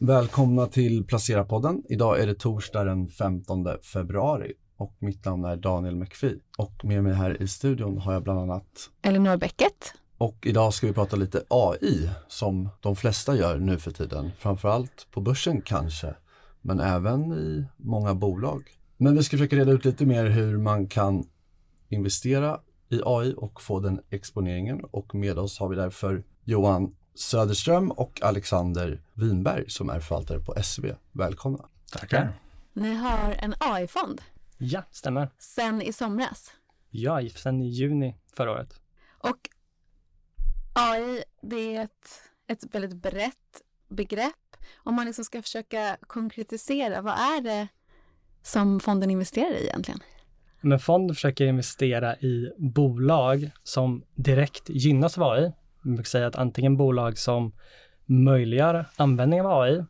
Välkomna till Placera-podden. Idag är det torsdag den 15 februari och mitt namn är Daniel McPhee. Och med mig här i studion har jag bland annat Elinor Bäcket. Och idag ska vi prata lite AI som de flesta gör nu för tiden. Framförallt på börsen kanske, men även i många bolag. Men vi ska försöka reda ut lite mer hur man kan investera i AI och få den exponeringen och med oss har vi därför Johan Söderström och Alexander Winberg som är förvaltare på SEB. Välkomna! Tackar! Ni har en AI-fond Ja, stämmer. sen i somras. Ja, sen i juni förra året. Och AI, det är ett, ett väldigt brett begrepp. Om man liksom ska försöka konkretisera, vad är det som fonden investerar i egentligen? Men fonden försöker investera i bolag som direkt gynnas av AI. Man brukar säga att antingen bolag som möjliggör användning av AI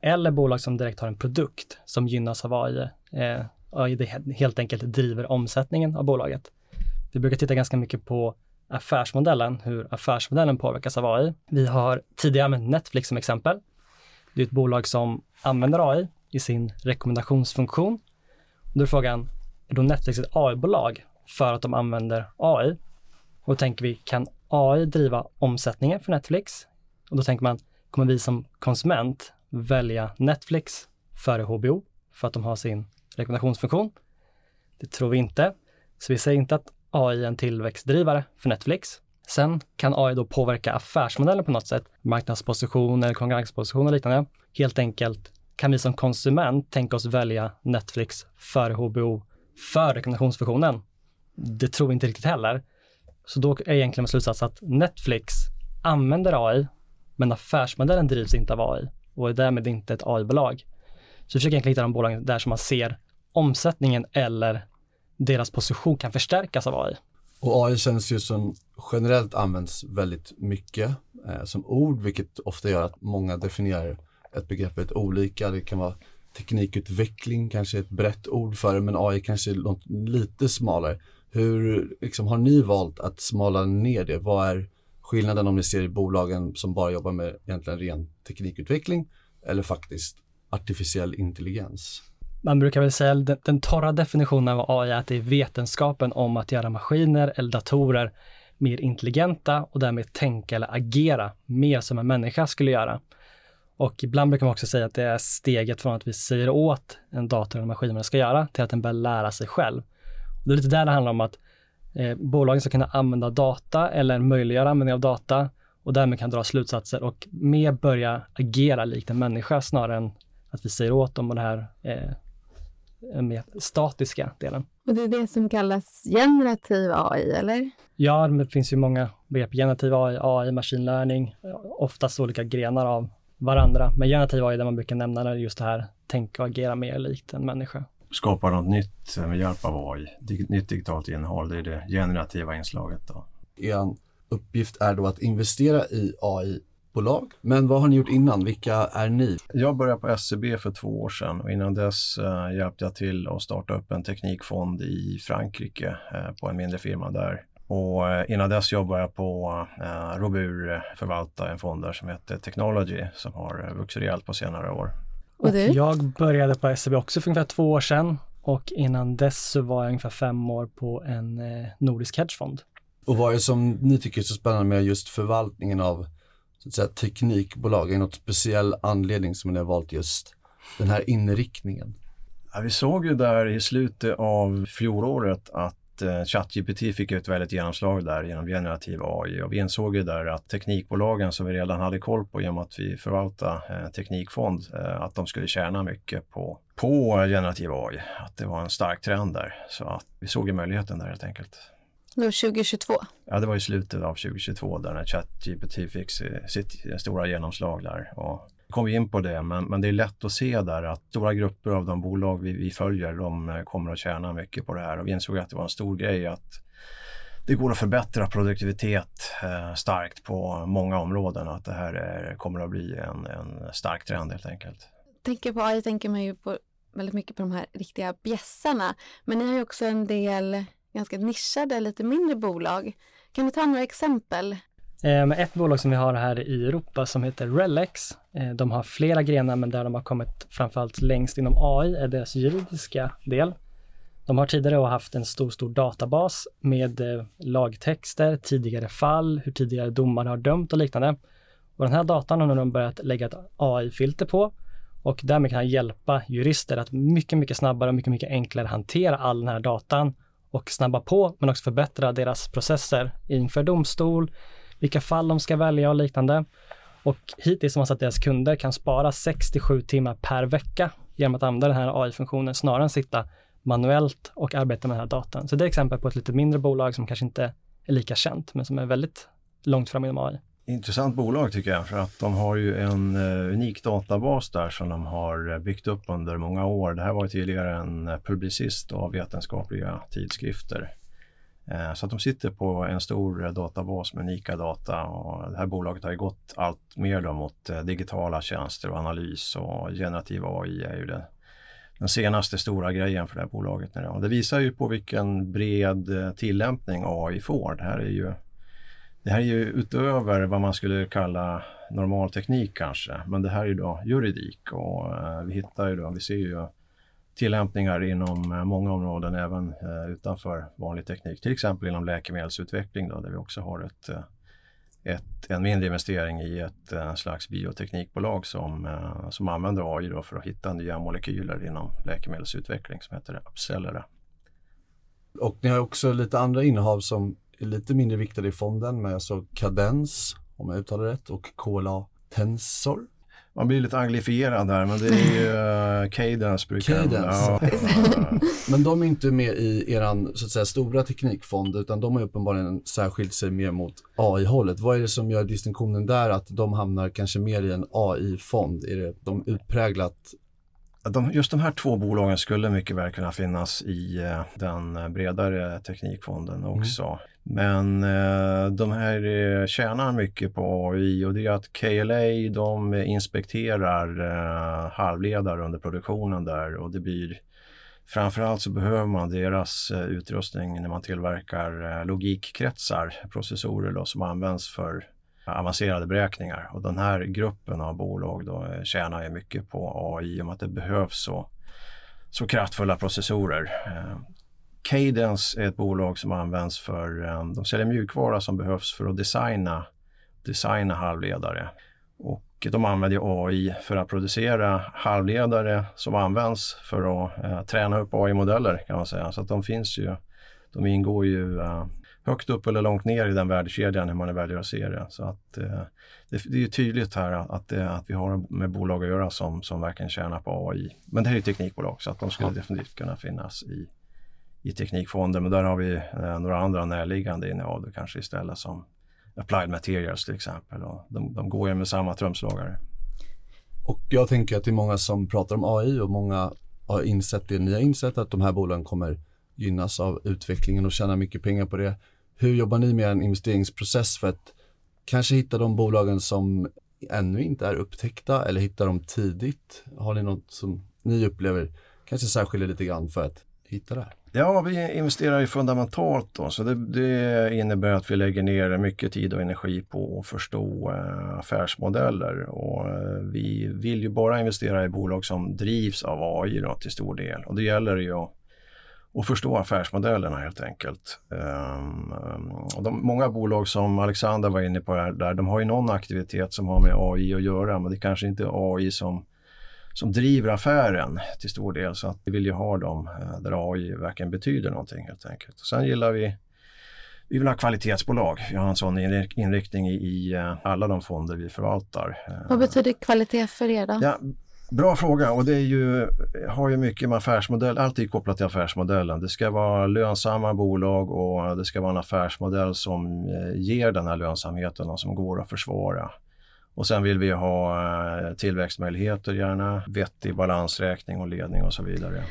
eller bolag som direkt har en produkt som gynnas av AI. Eh, AI det helt enkelt driver omsättningen av bolaget. Vi brukar titta ganska mycket på affärsmodellen, hur affärsmodellen påverkas av AI. Vi har tidigare använt Netflix som exempel. Det är ett bolag som använder AI i sin rekommendationsfunktion. Då är frågan, är då Netflix ett AI-bolag för att de använder AI? Och då tänker vi, kan AI driva omsättningen för Netflix? Och då tänker man, kommer vi som konsument välja Netflix före HBO för att de har sin rekommendationsfunktion? Det tror vi inte. Så vi säger inte att AI är en tillväxtdrivare för Netflix. Sen kan AI då påverka affärsmodellen på något sätt, marknadsposition eller konkurrensposition och liknande. Helt enkelt kan vi som konsument tänka oss välja Netflix före HBO för rekommendationsfunktionen. Det tror vi inte riktigt heller. Så då är egentligen slutsats att Netflix använder AI, men affärsmodellen drivs inte av AI och är därmed inte ett AI-bolag. Så vi försöker egentligen hitta de bolagen där som man ser omsättningen eller deras position kan förstärkas av AI. Och AI känns ju som generellt används väldigt mycket eh, som ord, vilket ofta gör att många definierar ett begrepp väldigt olika. Det kan vara teknikutveckling, kanske ett brett ord för det, men AI kanske är något lite smalare. Hur liksom, har ni valt att smala ner det? Vad är skillnaden om ni ser bolagen som bara jobbar med egentligen ren teknikutveckling eller faktiskt artificiell intelligens? Man brukar väl säga den, den torra definitionen av AI är att det är vetenskapen om att göra maskiner eller datorer mer intelligenta och därmed tänka eller agera mer som en människa skulle göra. Och ibland brukar man också säga att det är steget från att vi säger åt en dator eller maskin vad den ska göra till att den börjar lära sig själv. Det är lite där det handlar om att eh, bolagen ska kunna använda data eller möjliggöra användning av data och därmed kan dra slutsatser och mer börja agera likt en människa snarare än att vi säger åt dem och det här eh, mer statiska delen. Och det är det som kallas generativ AI, eller? Ja, det finns ju många begrepp. Generativ AI, AI, maskinlärning, oftast olika grenar av varandra. Men generativ AI är det man brukar nämna när just det här tänka och agera mer likt en människa. Skapa något nytt med hjälp av AI, nytt digitalt innehåll, det är det generativa inslaget. Då. Er uppgift är då att investera i AI-bolag. Men vad har ni gjort innan? Vilka är ni? Jag började på SEB för två år sedan och innan dess uh, hjälpte jag till att starta upp en teknikfond i Frankrike uh, på en mindre firma där. Och uh, innan dess jobbade jag på uh, Robur, förvalta en fond där som heter Technology som har vuxit rejält på senare år. Och, jag började på SEB också för ungefär två år sedan och innan dess så var jag ungefär fem år på en eh, nordisk hedgefond. Och vad är det som ni tycker är så spännande med just förvaltningen av så att säga, teknikbolag? Är det något speciell anledning som ni har valt just den här inriktningen? Ja, vi såg ju där i slutet av fjolåret att ChatGPT fick ett väldigt genomslag där genom generativ AI och vi insåg ju där att teknikbolagen som vi redan hade koll på genom att vi förvaltar eh, teknikfond, eh, att de skulle tjäna mycket på, på generativ AI. Att det var en stark trend där. Så att vi såg ju möjligheten där helt enkelt. Då 2022? Ja, det var i slutet av 2022 där när ChatGPT fick sitt stora genomslag där. Och kom vi in på det, men, men det är lätt att se där att stora grupper av de bolag vi, vi följer, de eh, kommer att tjäna mycket på det här och vi insåg att det var en stor grej att det går att förbättra produktivitet eh, starkt på många områden och att det här är, kommer att bli en, en stark trend helt enkelt. Tänker på AI tänker man ju på väldigt mycket på de här riktiga bjässarna, men ni har ju också en del ganska nischade, lite mindre bolag. Kan du ta några exempel? Eh, ett bolag som vi har här i Europa som heter Relex, eh, de har flera grenar men där de har kommit framförallt längst inom AI är deras juridiska del. De har tidigare haft en stor, stor databas med eh, lagtexter, tidigare fall, hur tidigare domare har dömt och liknande. Och den här datan har de börjat lägga ett AI-filter på och därmed kan hjälpa jurister att mycket, mycket snabbare och mycket, mycket enklare hantera all den här datan och snabba på men också förbättra deras processer inför domstol, vilka fall de ska välja och liknande. Och hittills har man sett att deras kunder kan spara 67 timmar per vecka genom att använda den här AI-funktionen snarare än sitta manuellt och arbeta med den här datan. Så det är exempel på ett lite mindre bolag som kanske inte är lika känt men som är väldigt långt fram inom AI. Intressant bolag tycker jag för att de har ju en uh, unik databas där som de har eh, byggt upp under många år. Det här var tidigare en eh, publicist av vetenskapliga tidskrifter. Eh, så att de sitter på en stor databas med unika data och det här bolaget har ju gått allt mer då mot eh, digitala tjänster och analys och generativ AI är ju det den senaste stora grejen för det här bolaget. Och Det visar ju på vilken bred eh, tillämpning AI får. Det här är ju det här är ju utöver vad man skulle kalla normal teknik kanske, men det här är ju då juridik och vi hittar ju då, vi ser ju tillämpningar inom eh, många områden även eh, utanför vanlig teknik, till exempel inom läkemedelsutveckling då, där vi också har ett, eh, ett en mindre investering i ett slags bioteknikbolag som, som använder AI då för att hitta nya molekyler inom läkemedelsutveckling som heter Upcellera. Och ni har också lite andra innehav som är lite mindre viktade i fonden men jag såg alltså Cadence, om jag uttalar rätt, och KLA Tensor. Man blir lite anglifierad där, men det är ju uh, Cadence brukar Cadence. Ja. men de är inte med i eran så att säga stora teknikfond utan de har uppenbarligen särskilt sig mer mot AI-hållet. Vad är det som gör distinktionen där att de hamnar kanske mer i en AI-fond? Är det de utpräglat de, just de här två bolagen skulle mycket väl kunna finnas i eh, den bredare teknikfonden mm. också. Men eh, de här eh, tjänar mycket på AI och det är att KLA de inspekterar eh, halvledare under produktionen där och det blir Framförallt så behöver man deras eh, utrustning när man tillverkar eh, logikkretsar, processorer då, som används för avancerade beräkningar. Och den här gruppen av bolag då eh, tjänar ju mycket på AI om att det behövs så, så kraftfulla processorer. Eh, Cadence är ett bolag som används för, eh, de säljer mjukvara som behövs för att designa, designa halvledare. Och de använder AI för att producera halvledare som används för att eh, träna upp AI-modeller kan man säga. Så de finns ju, de ingår ju eh, högt upp eller långt ner i den värdekedjan hur man väljer att se det. Så att, eh, det, det, är tydligt här att, att vi har med bolag att göra som, som verkligen tjänar på AI. Men det här är teknikbolag så att de skulle ja. definitivt kunna finnas i, i teknikfonden. Men där har vi eh, några andra närliggande innehav kanske istället som Applied Materials till exempel. Och de, de går ju med samma trumslagare. Och jag tänker att det är många som pratar om AI och många har insett det ni har insett att de här bolagen kommer gynnas av utvecklingen och tjäna mycket pengar på det. Hur jobbar ni med en investeringsprocess för att kanske hitta de bolagen som ännu inte är upptäckta eller hitta dem tidigt? Har ni något som ni upplever kanske särskiljer lite grann för att hitta det? Ja, vi investerar ju fundamentalt då, så det, det, innebär att vi lägger ner mycket tid och energi på att förstå eh, affärsmodeller och eh, vi vill ju bara investera i bolag som drivs av AI då, till stor del och det gäller ju att att förstå affärsmodellerna helt enkelt. Um, och de, många bolag som Alexander var inne på här, där, de har ju någon aktivitet som har med AI att göra men det kanske inte är AI som, som driver affären till stor del. Så att vi vill ju ha dem uh, där AI verkligen betyder någonting helt enkelt. Och sen gillar vi vi vill ha kvalitetsbolag. Vi har en sån inriktning i, uh, alla de fonder vi förvaltar. Vad betyder kvalitet för er då? Ja, Bra fråga och det är ju, har ju mycket med affärsmodell, allt är kopplat till affärsmodellen. Det ska vara lönsamma bolag och det ska vara en affärsmodell som eh, ger den här lönsamheten och som går att försvara. Och sen vill vi ha eh, tillväxtmöjligheter gärna, vettig balansräkning och ledning och så vidare.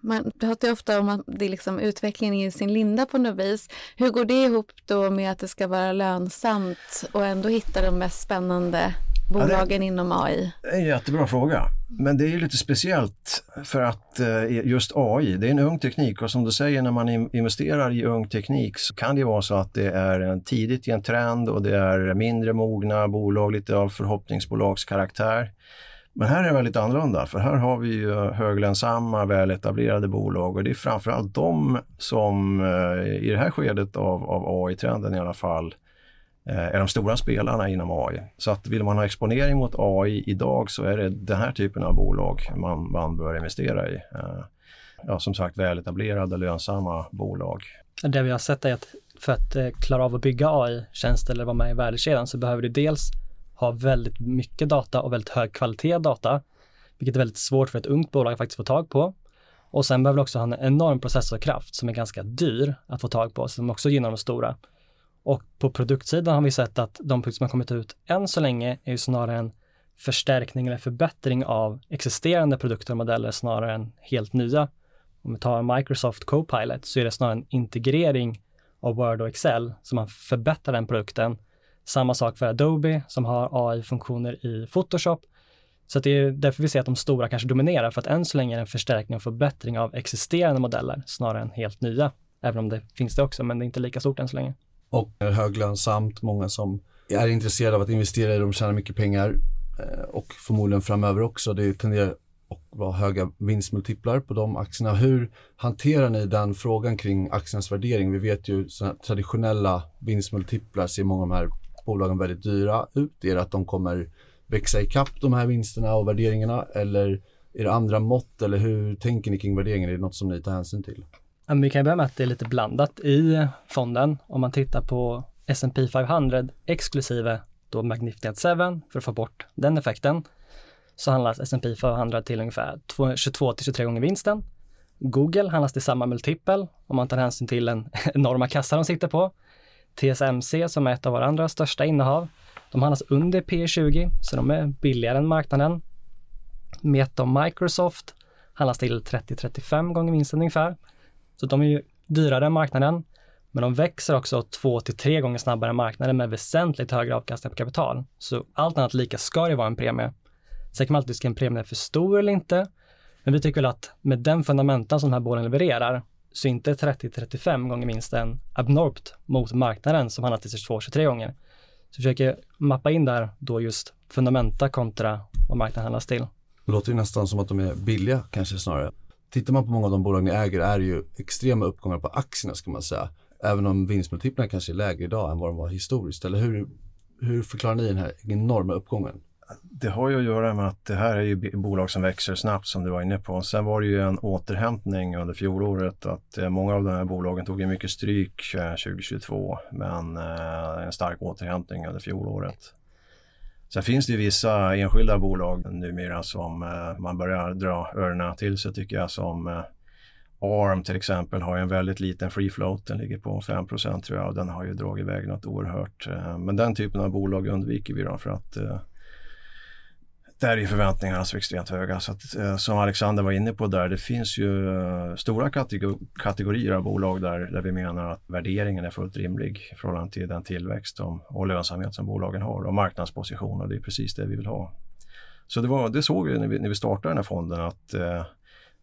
Man pratar ofta om att det är liksom utvecklingen i sin linda på något vis. Hur går det ihop då med att det ska vara lönsamt och ändå hitta de mest spännande bolagen inom AI? Det är en jättebra fråga. Men det är lite speciellt för att eh, just AI, det är en ung teknik och som du säger när man investerar i ung teknik så kan det vara så att det är tidigt i en trend och det är mindre mogna bolag, lite av förhoppningsbolagskaraktär. Men här är det väldigt annorlunda, för här har vi ju höglönsamma, väletablerade bolag och det är framförallt de som eh, i det här skedet av, av AI-trenden i alla fall Eh, är de stora spelarna inom AI. Så att vill man ha exponering mot AI idag så är det den här typen av bolag man, man bör investera i. Eh, ja, som sagt väletablerade, lönsamma bolag. Det vi har sett är att för att eh, klara av att bygga AI-tjänster eller vara med i värdekedjan så behöver du dels ha väldigt mycket data och väldigt hög kvalitet data, vilket är väldigt svårt för ett ungt bolag att faktiskt få tag på. Och sen behöver du också ha en enorm processorkraft som är ganska dyr att få tag på, som också gynnar de stora. Och på produktsidan har vi sett att de produkter som har kommit ut än så länge är ju snarare en förstärkning eller förbättring av existerande produkter och modeller snarare än helt nya. Om vi tar Microsoft Copilot så är det snarare en integrering av Word och Excel som man förbättrar den produkten samma sak för Adobe som har AI-funktioner i Photoshop. Så det är därför vi ser att de stora kanske dominerar, för att än så länge är det en förstärkning och förbättring av existerande modeller snarare än helt nya. Även om det finns det också, men det är inte lika stort än så länge. Och höglönsamt, många som är intresserade av att investera i dem tjänar mycket pengar eh, och förmodligen framöver också. Det tenderar att vara höga vinstmultiplar på de aktierna. Hur hanterar ni den frågan kring aktiernas värdering? Vi vet ju att traditionella vinstmultiplar ser många av de här bolagen väldigt dyra ut? Är det att de kommer växa ikapp de här vinsterna och värderingarna eller är det andra mått eller hur tänker ni kring värderingen? Är det något som ni tar hänsyn till? Vi kan börja med att det är lite blandat i fonden. Om man tittar på S&P 500 exklusive då Magnificent 7 för att få bort den effekten så handlas S&P 500 till ungefär 22 till 23 gånger vinsten. Google handlas till samma multipel om man tar hänsyn till den enorma kassa de sitter på. TSMC som är ett av våra andra största innehav, de handlas under P20, så de är billigare än marknaden. Meta och Microsoft handlas till 30-35 gånger vinsten ungefär. Så de är ju dyrare än marknaden, men de växer också 2 till 3 gånger snabbare än marknaden med väsentligt högre avkastning på kapital. Så allt annat lika ska det vara en premie. Sen kan man alltid diskutera en premie är för stor eller inte, men vi tycker väl att med den fundamentan som de här bolagen levererar så inte 30-35 gånger vinsten abnormt mot marknaden som handlar till 22-23 gånger. Så vi försöker mappa in där då just fundamenta kontra vad marknaden handlas till. Det låter ju nästan som att de är billiga kanske snarare. Tittar man på många av de bolag ni äger är det ju extrema uppgångar på aktierna ska man säga. Även om vinstmultiplarna kanske är lägre idag än vad de var historiskt. Eller hur, hur förklarar ni den här enorma uppgången? det har ju att göra med att det här är ju bolag som växer snabbt som du var inne på. Sen var det ju en återhämtning under fjolåret att eh, många av de här bolagen tog ju mycket stryk eh, 2022 men eh, en stark återhämtning under fjolåret. Sen finns det vissa enskilda bolag numera som eh, man börjar dra öronen till sig tycker jag som eh, ARM till exempel har en väldigt liten free float, den ligger på 5 tror jag och den har ju dragit iväg något oerhört. Eh, men den typen av bolag undviker vi då för att där är förväntningarna så extremt höga. Så att, eh, som Alexander var inne på där, det finns ju eh, stora kategorier av bolag där, där vi menar att värderingen är fullt rimlig i förhållande till den tillväxt och, lönsamhet som bolagen har och marknadsposition och det är precis det vi vill ha. Så det, var, det såg vi när, vi när vi startade den här fonden att eh,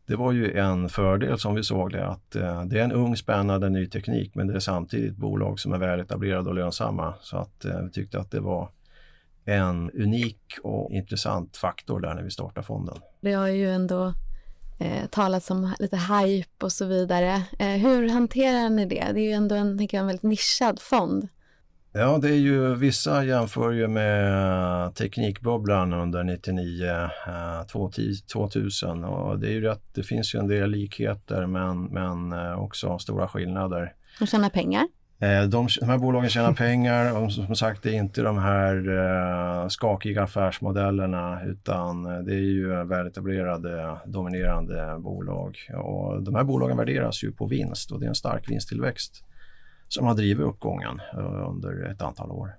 det var ju en fördel som vi såg det att eh, det är en ung spännande ny teknik men det är samtidigt bolag som är väletablerade och lönsamma så att eh, vi tyckte att det var en unik och intressant faktor där när vi startar fonden. Det har ju ändå eh, talats om lite hype och så vidare. Eh, hur hanterar ni det? Det är ju ändå en, jag, en väldigt nischad fond. Ja, det är ju vissa jämför ju med teknikbubblan under 99, eh, 2000 och det är ju rätt, det finns ju en del likheter men, men eh, också stora skillnader. De tjänar pengar? Eh, de, de här bolagen tjänar pengar och som sagt det är inte de här eh, skakiga affärsmodellerna utan eh, det är ju väletablerade dominerande bolag. Och de här bolagen värderas ju på vinst och det är en stark vinsttillväxt som har drivit uppgången under ett antal år.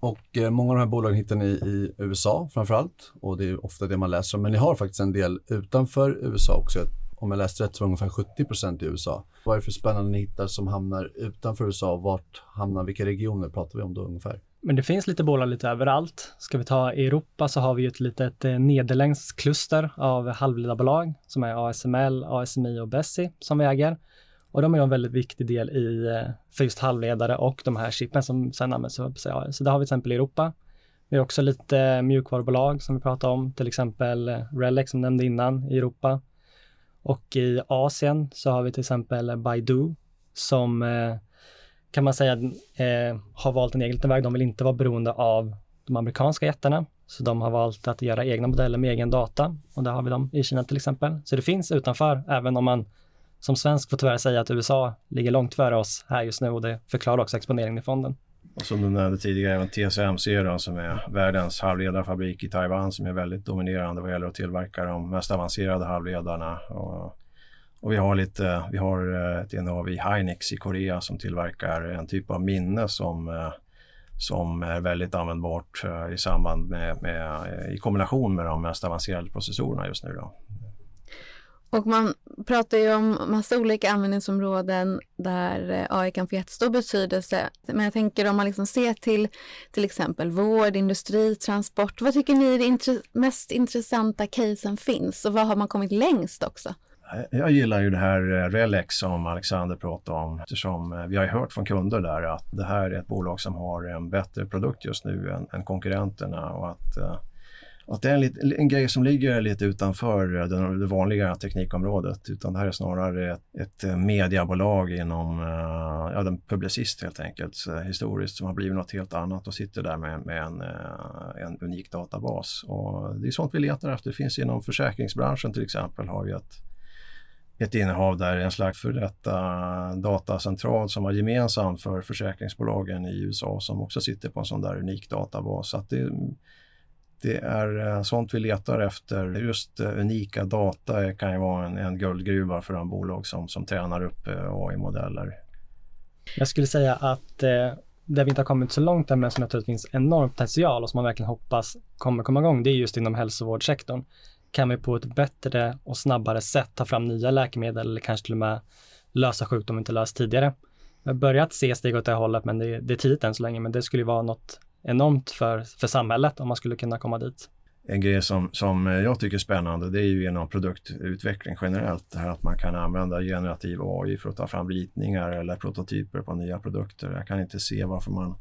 Och många av de här bolagen hittar ni i USA framförallt och det är ofta det man läser om. Men ni har faktiskt en del utanför USA också om jag läste rätt så var ungefär 70% i USA. Vad är det för spännande ni hittar som hamnar utanför USA? Vart hamnar, vilka regioner pratar vi om då ungefär? Men det finns lite bolag lite överallt. Ska vi ta Europa så har vi ett litet eh, nederländskt kluster av halvledarbolag som är ASML, ASMI och Bessi som vi äger. Och de är en väldigt viktig del i, eh, för just halvledare och de här chippen som sen används för AI. Så det har vi till exempel i Europa. Vi har också lite eh, mjukvarubolag som vi pratade om, till exempel Relic som nämnde innan i Europa. Och i Asien så har vi till exempel Baidu som eh, kan man säga eh, har valt en egen liten väg. De vill inte vara beroende av de amerikanska jättarna. Så de har valt att göra egna modeller med egen data och där har vi dem i Kina till exempel. Så det finns utanför, även om man som svensk får tyvärr säga att USA ligger långt före oss här just nu och det förklarar också exponeringen i fonden. Och som du nämnde tidigare, även TSMC då, som är världens halvledarfabrik i Taiwan som är väldigt dominerande vad gäller att tillverka de mest avancerade halvledarna. Och, och vi har lite, vi har eh, ett innehav i Hynix i Korea som tillverkar en typ av minne som eh, som är väldigt användbart eh, i samband med, med, i kombination med de mest avancerade processorerna just nu. Då. Och man pratar ju om massa olika användningsområden där eh, AI kan få jättestor betydelse. Men jag tänker om man liksom ser till till exempel vård, industri, transport. Vad tycker ni är det intre mest intressanta casen finns och vad har man kommit längst också? Eh, jag gillar ju det här eh, Relex som Alexander pratade om eftersom vi har hört från kunder där att det här är ett bolag som har en bättre produkt just nu än, än konkurrenterna och att att det är en, en, grej som ligger lite utanför det, det vanliga teknikområdet utan det här är snarare ett, ett eh, mediebolag inom, eh, ja, den publicist helt enkelt, historiskt som har blivit något helt annat och sitter där med, med en, eh, en unik databas. Och det är sånt vi letar efter. Det finns inom försäkringsbranschen till exempel har vi ett, ett innehav där en slags för detta datacentral som var gemensam för försäkringsbolagen i USA som också sitter på en sån där unik databas. Så att det, det är eh, sånt vi letar efter. Just eh, unika data kan ju vara en, en guldgruva för en bolag som, som tränar upp eh, AI-modeller. Jag skulle säga att eh, där vi inte har kommit så långt än men som jag tror att det finns enorm potential och som man verkligen hoppas kommer komma igång, det är just inom hälsovårdssektorn. Kan vi på ett bättre och snabbare sätt ta fram nya läkemedel eller kanske till och med lösa sjukdom inte löst tidigare. Vi har börjat se steg åt det hållet men det, det är tidigt än så länge men det skulle vara något enormt för, för samhället om man skulle kunna komma dit. En grej som, som jag tycker är spännande det är ju inom produktutveckling generellt. Det här att man kan använda generativ AI för att ta fram ritningar eller prototyper på nya produkter. Jag kan inte se varför man,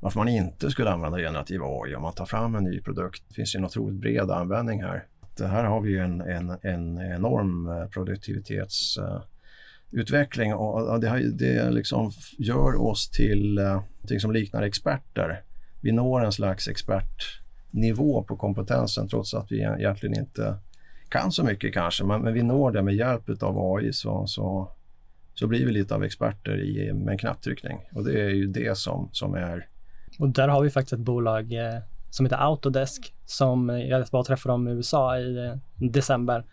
varför man inte skulle använda generativ AI om man tar fram en ny produkt. Det finns ju en otroligt bred användning här. Det här har vi ju en, en, en enorm eh, produktivitetsutveckling eh, och det, det liksom gör oss till eh, någonting som liknar experter vi når en slags expertnivå på kompetensen trots att vi egentligen inte kan så mycket kanske. Men, men vi når det med hjälp av AI så, så, så blir vi lite av experter i, med en knapptryckning. Och det är ju det som, som är... Och där har vi faktiskt ett bolag eh, som heter Autodesk som jag var och träffade dem i USA i eh, december.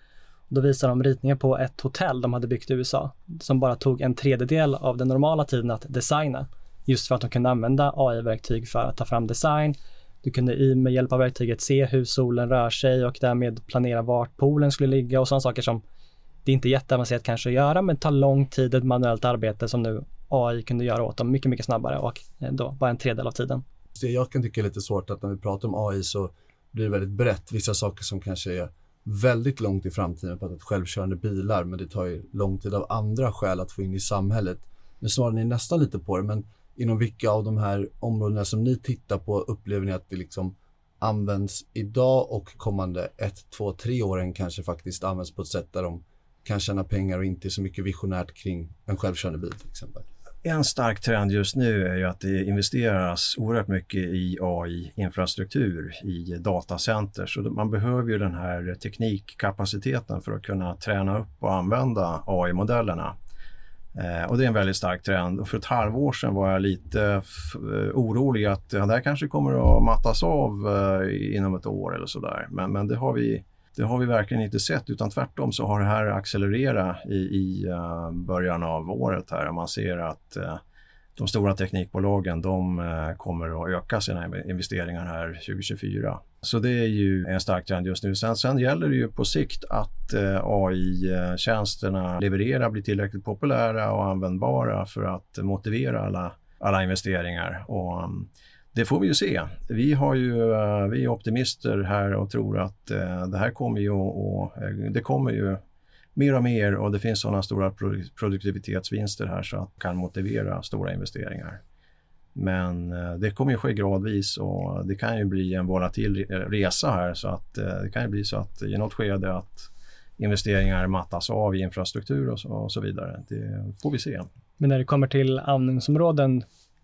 Då visade de ritningar på ett hotell de hade byggt i USA som bara tog en tredjedel av den normala tiden att designa. Just för att de kunde använda AI-verktyg för att ta fram design. Du kunde i med hjälp av verktyget se hur solen rör sig och därmed planera vart polen skulle ligga och sådana saker som det är inte jätteavancerat kanske att göra men tar lång tid ett manuellt arbete som nu AI kunde göra åt dem mycket, mycket snabbare och eh, då bara en tredjedel av tiden. Det jag kan tycka är lite svårt att när vi pratar om AI så blir det väldigt brett. Vissa saker som kanske är väldigt långt i framtiden, på att självkörande bilar, men det tar ju lång tid av andra skäl att få in i samhället. Nu svarar ni nästan lite på det, men inom vilka av de här områdena som ni tittar på upplever ni att det liksom används idag och kommande ett, två, tre åren kanske faktiskt används på ett sätt där de kan tjäna pengar och inte så mycket visionärt kring en självkörande bil till exempel? En stark trend just nu är ju att det investeras oerhört mycket i AI-infrastruktur i datacenter. Så man behöver ju den här teknikkapaciteten för att kunna träna upp och använda AI-modellerna. Eh, och det är en väldigt stark trend. Och för ett halvår sedan var jag lite eh, orolig att det här kanske kommer att mattas av eh, inom ett år eller sådär. Men, men det, har vi, det har vi verkligen inte sett utan tvärtom så har det här accelererat i, i uh, början av året här. Man ser att uh, de stora teknikbolagen de uh, kommer att öka sina investeringar här 2024. Så det är ju en stark trend just nu. Sen, sen gäller det ju på sikt att eh, AI-tjänsterna levererar, blir tillräckligt populära och användbara för att motivera alla, alla investeringar. Och, um, Det får vi ju se. Vi, har ju, eh, vi är optimister här och tror att eh, det här kommer ju och eh, det kommer ju mer och mer och det finns sådana stora produktivitetsvinster här så att det kan motivera stora investeringar. Men eh, det kommer ju ske gradvis och det kan ju bli en volatil resa här så att eh, det kan ju bli så att i något skede att investeringar mattas av i infrastruktur och så, och så vidare. Det får vi se. Men när det kommer till användningsområden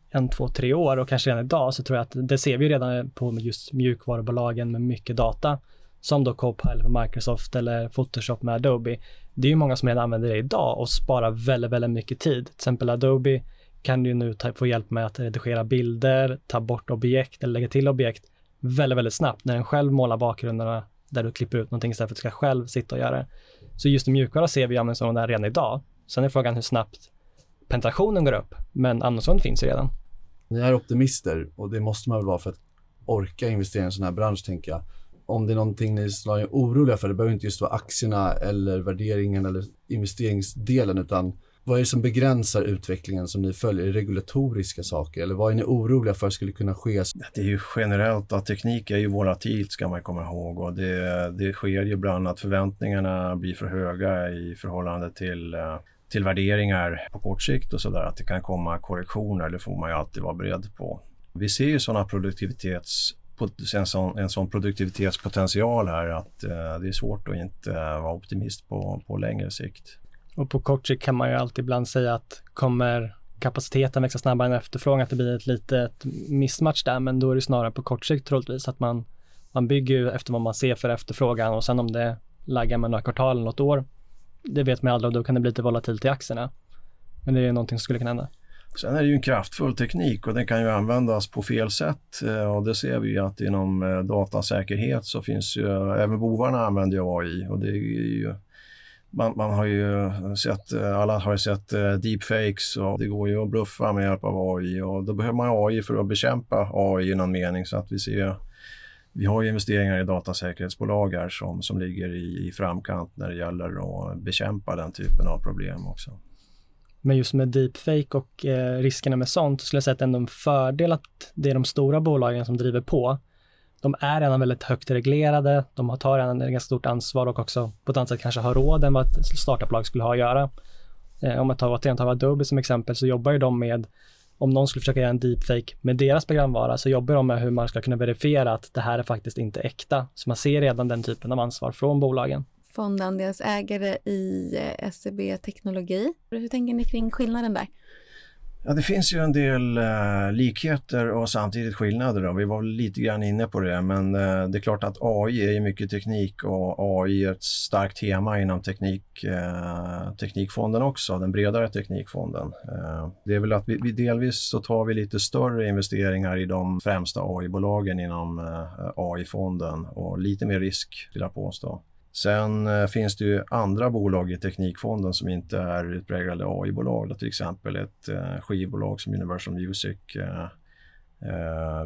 en, två, tre år och kanske redan idag så tror jag att det ser vi redan på just mjukvarubolagen med mycket data som då Copilot med Microsoft eller Photoshop med Adobe. Det är ju många som redan använder det idag och sparar väldigt, väldigt mycket tid. Till exempel Adobe kan du nu ta, få hjälp med att redigera bilder, ta bort objekt eller lägga till objekt väldigt, väldigt snabbt när den själv målar bakgrunderna där du klipper ut någonting istället för att du ska själv sitta och göra det. Så just i mjukvara ser vi användningsområden redan idag. Sen är frågan hur snabbt penetrationen går upp, men användningsområden finns ju redan. Ni är optimister och det måste man väl vara för att orka investera i en sån här bransch, tänker jag. Om det är någonting ni är oroliga för, det behöver inte just vara aktierna eller värderingen eller investeringsdelen, utan vad är det som begränsar utvecklingen som ni följer? Är det regulatoriska saker eller vad är ni oroliga för skulle kunna ske? Det är ju generellt att teknik är ju volatilt ska man komma ihåg och det, det sker ju ibland att förväntningarna blir för höga i förhållande till eh, till värderingar på kort sikt och sådär. Att det kan komma korrektioner, det får man ju alltid vara beredd på. Vi ser ju sådana produktivitets en sån, en sån produktivitetspotential här att eh, det är svårt att inte eh, vara optimist på, på längre sikt. Och på kort sikt kan man ju alltid ibland säga att kommer kapaciteten växa snabbare än efterfrågan, att det blir ett litet mismatch där, men då är det snarare på kort sikt troligtvis att man, man bygger efter vad man ser för efterfrågan. Och sen om det laggar med några kvartal eller något år, det vet man aldrig. Och då kan det bli lite volatilt i aktierna. Men det är någonting som skulle kunna hända. Sen är det ju en kraftfull teknik och den kan ju användas på fel sätt. Eh, och det ser vi ju att inom eh, datasäkerhet så finns ju, även bovarna använder ju AI och det är ju man, man, har ju sett, eh, alla har ju sett eh, deepfakes och det går ju att bluffa med hjälp av AI och då behöver man AI för att bekämpa AI i någon mening så att vi ser vi har ju investeringar i datasäkerhetsbolag här som, som ligger i, i framkant när det gäller att bekämpa den typen av problem också. Men just med deepfake och eh, riskerna med sånt skulle jag säga att det är ändå en fördel att det är de stora bolagen som driver på de är redan väldigt högt reglerade, de tar redan ett ganska stort ansvar och också på ett annat sätt kanske har råd än vad ett startuplag skulle ha att göra. Eh, om man tar, återigen tar Adobe som exempel så jobbar ju de med om någon skulle försöka göra en deepfake med deras programvara så jobbar de med hur man ska kunna verifiera att det här är faktiskt inte äkta. Så man ser redan den typen av ansvar från bolagen. Fondandelsägare i eh, SEB Teknologi. Hur tänker ni kring skillnaden där? Ja, det finns ju en del eh, likheter och samtidigt skillnader. Då. Vi var lite grann inne på det, men eh, det är klart att AI är mycket teknik och AI är ett starkt tema inom teknik, eh, Teknikfonden också, den bredare Teknikfonden. Eh, det är väl att vi, vi, delvis så tar vi lite större investeringar i de främsta AI-bolagen inom eh, AI-fonden och lite mer risk, vill jag påstå. Sen eh, finns det ju andra bolag i Teknikfonden som inte är utpräglade AI-bolag. Till exempel ett eh, skivbolag som Universal Music. Eh,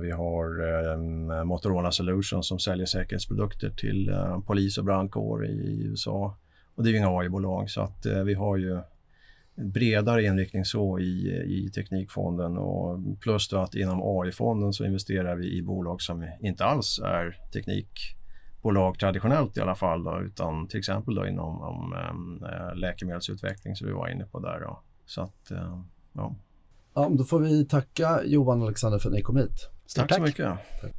vi har Motorola Solutions som säljer säkerhetsprodukter till polis och brandkår i USA. Och det är ju inga AI-bolag så att vi har ju bredare inriktning så i, i Teknikfonden och plus då att inom AI-fonden så investerar vi i bolag som inte alls är teknik bolag traditionellt i alla fall då, utan till exempel då inom om, äh, läkemedelsutveckling som vi var inne på där. Då. Så att, äh, ja. Ja, då får vi tacka Johan och Alexander för att ni kom hit. Tack, tack så mycket. Tack.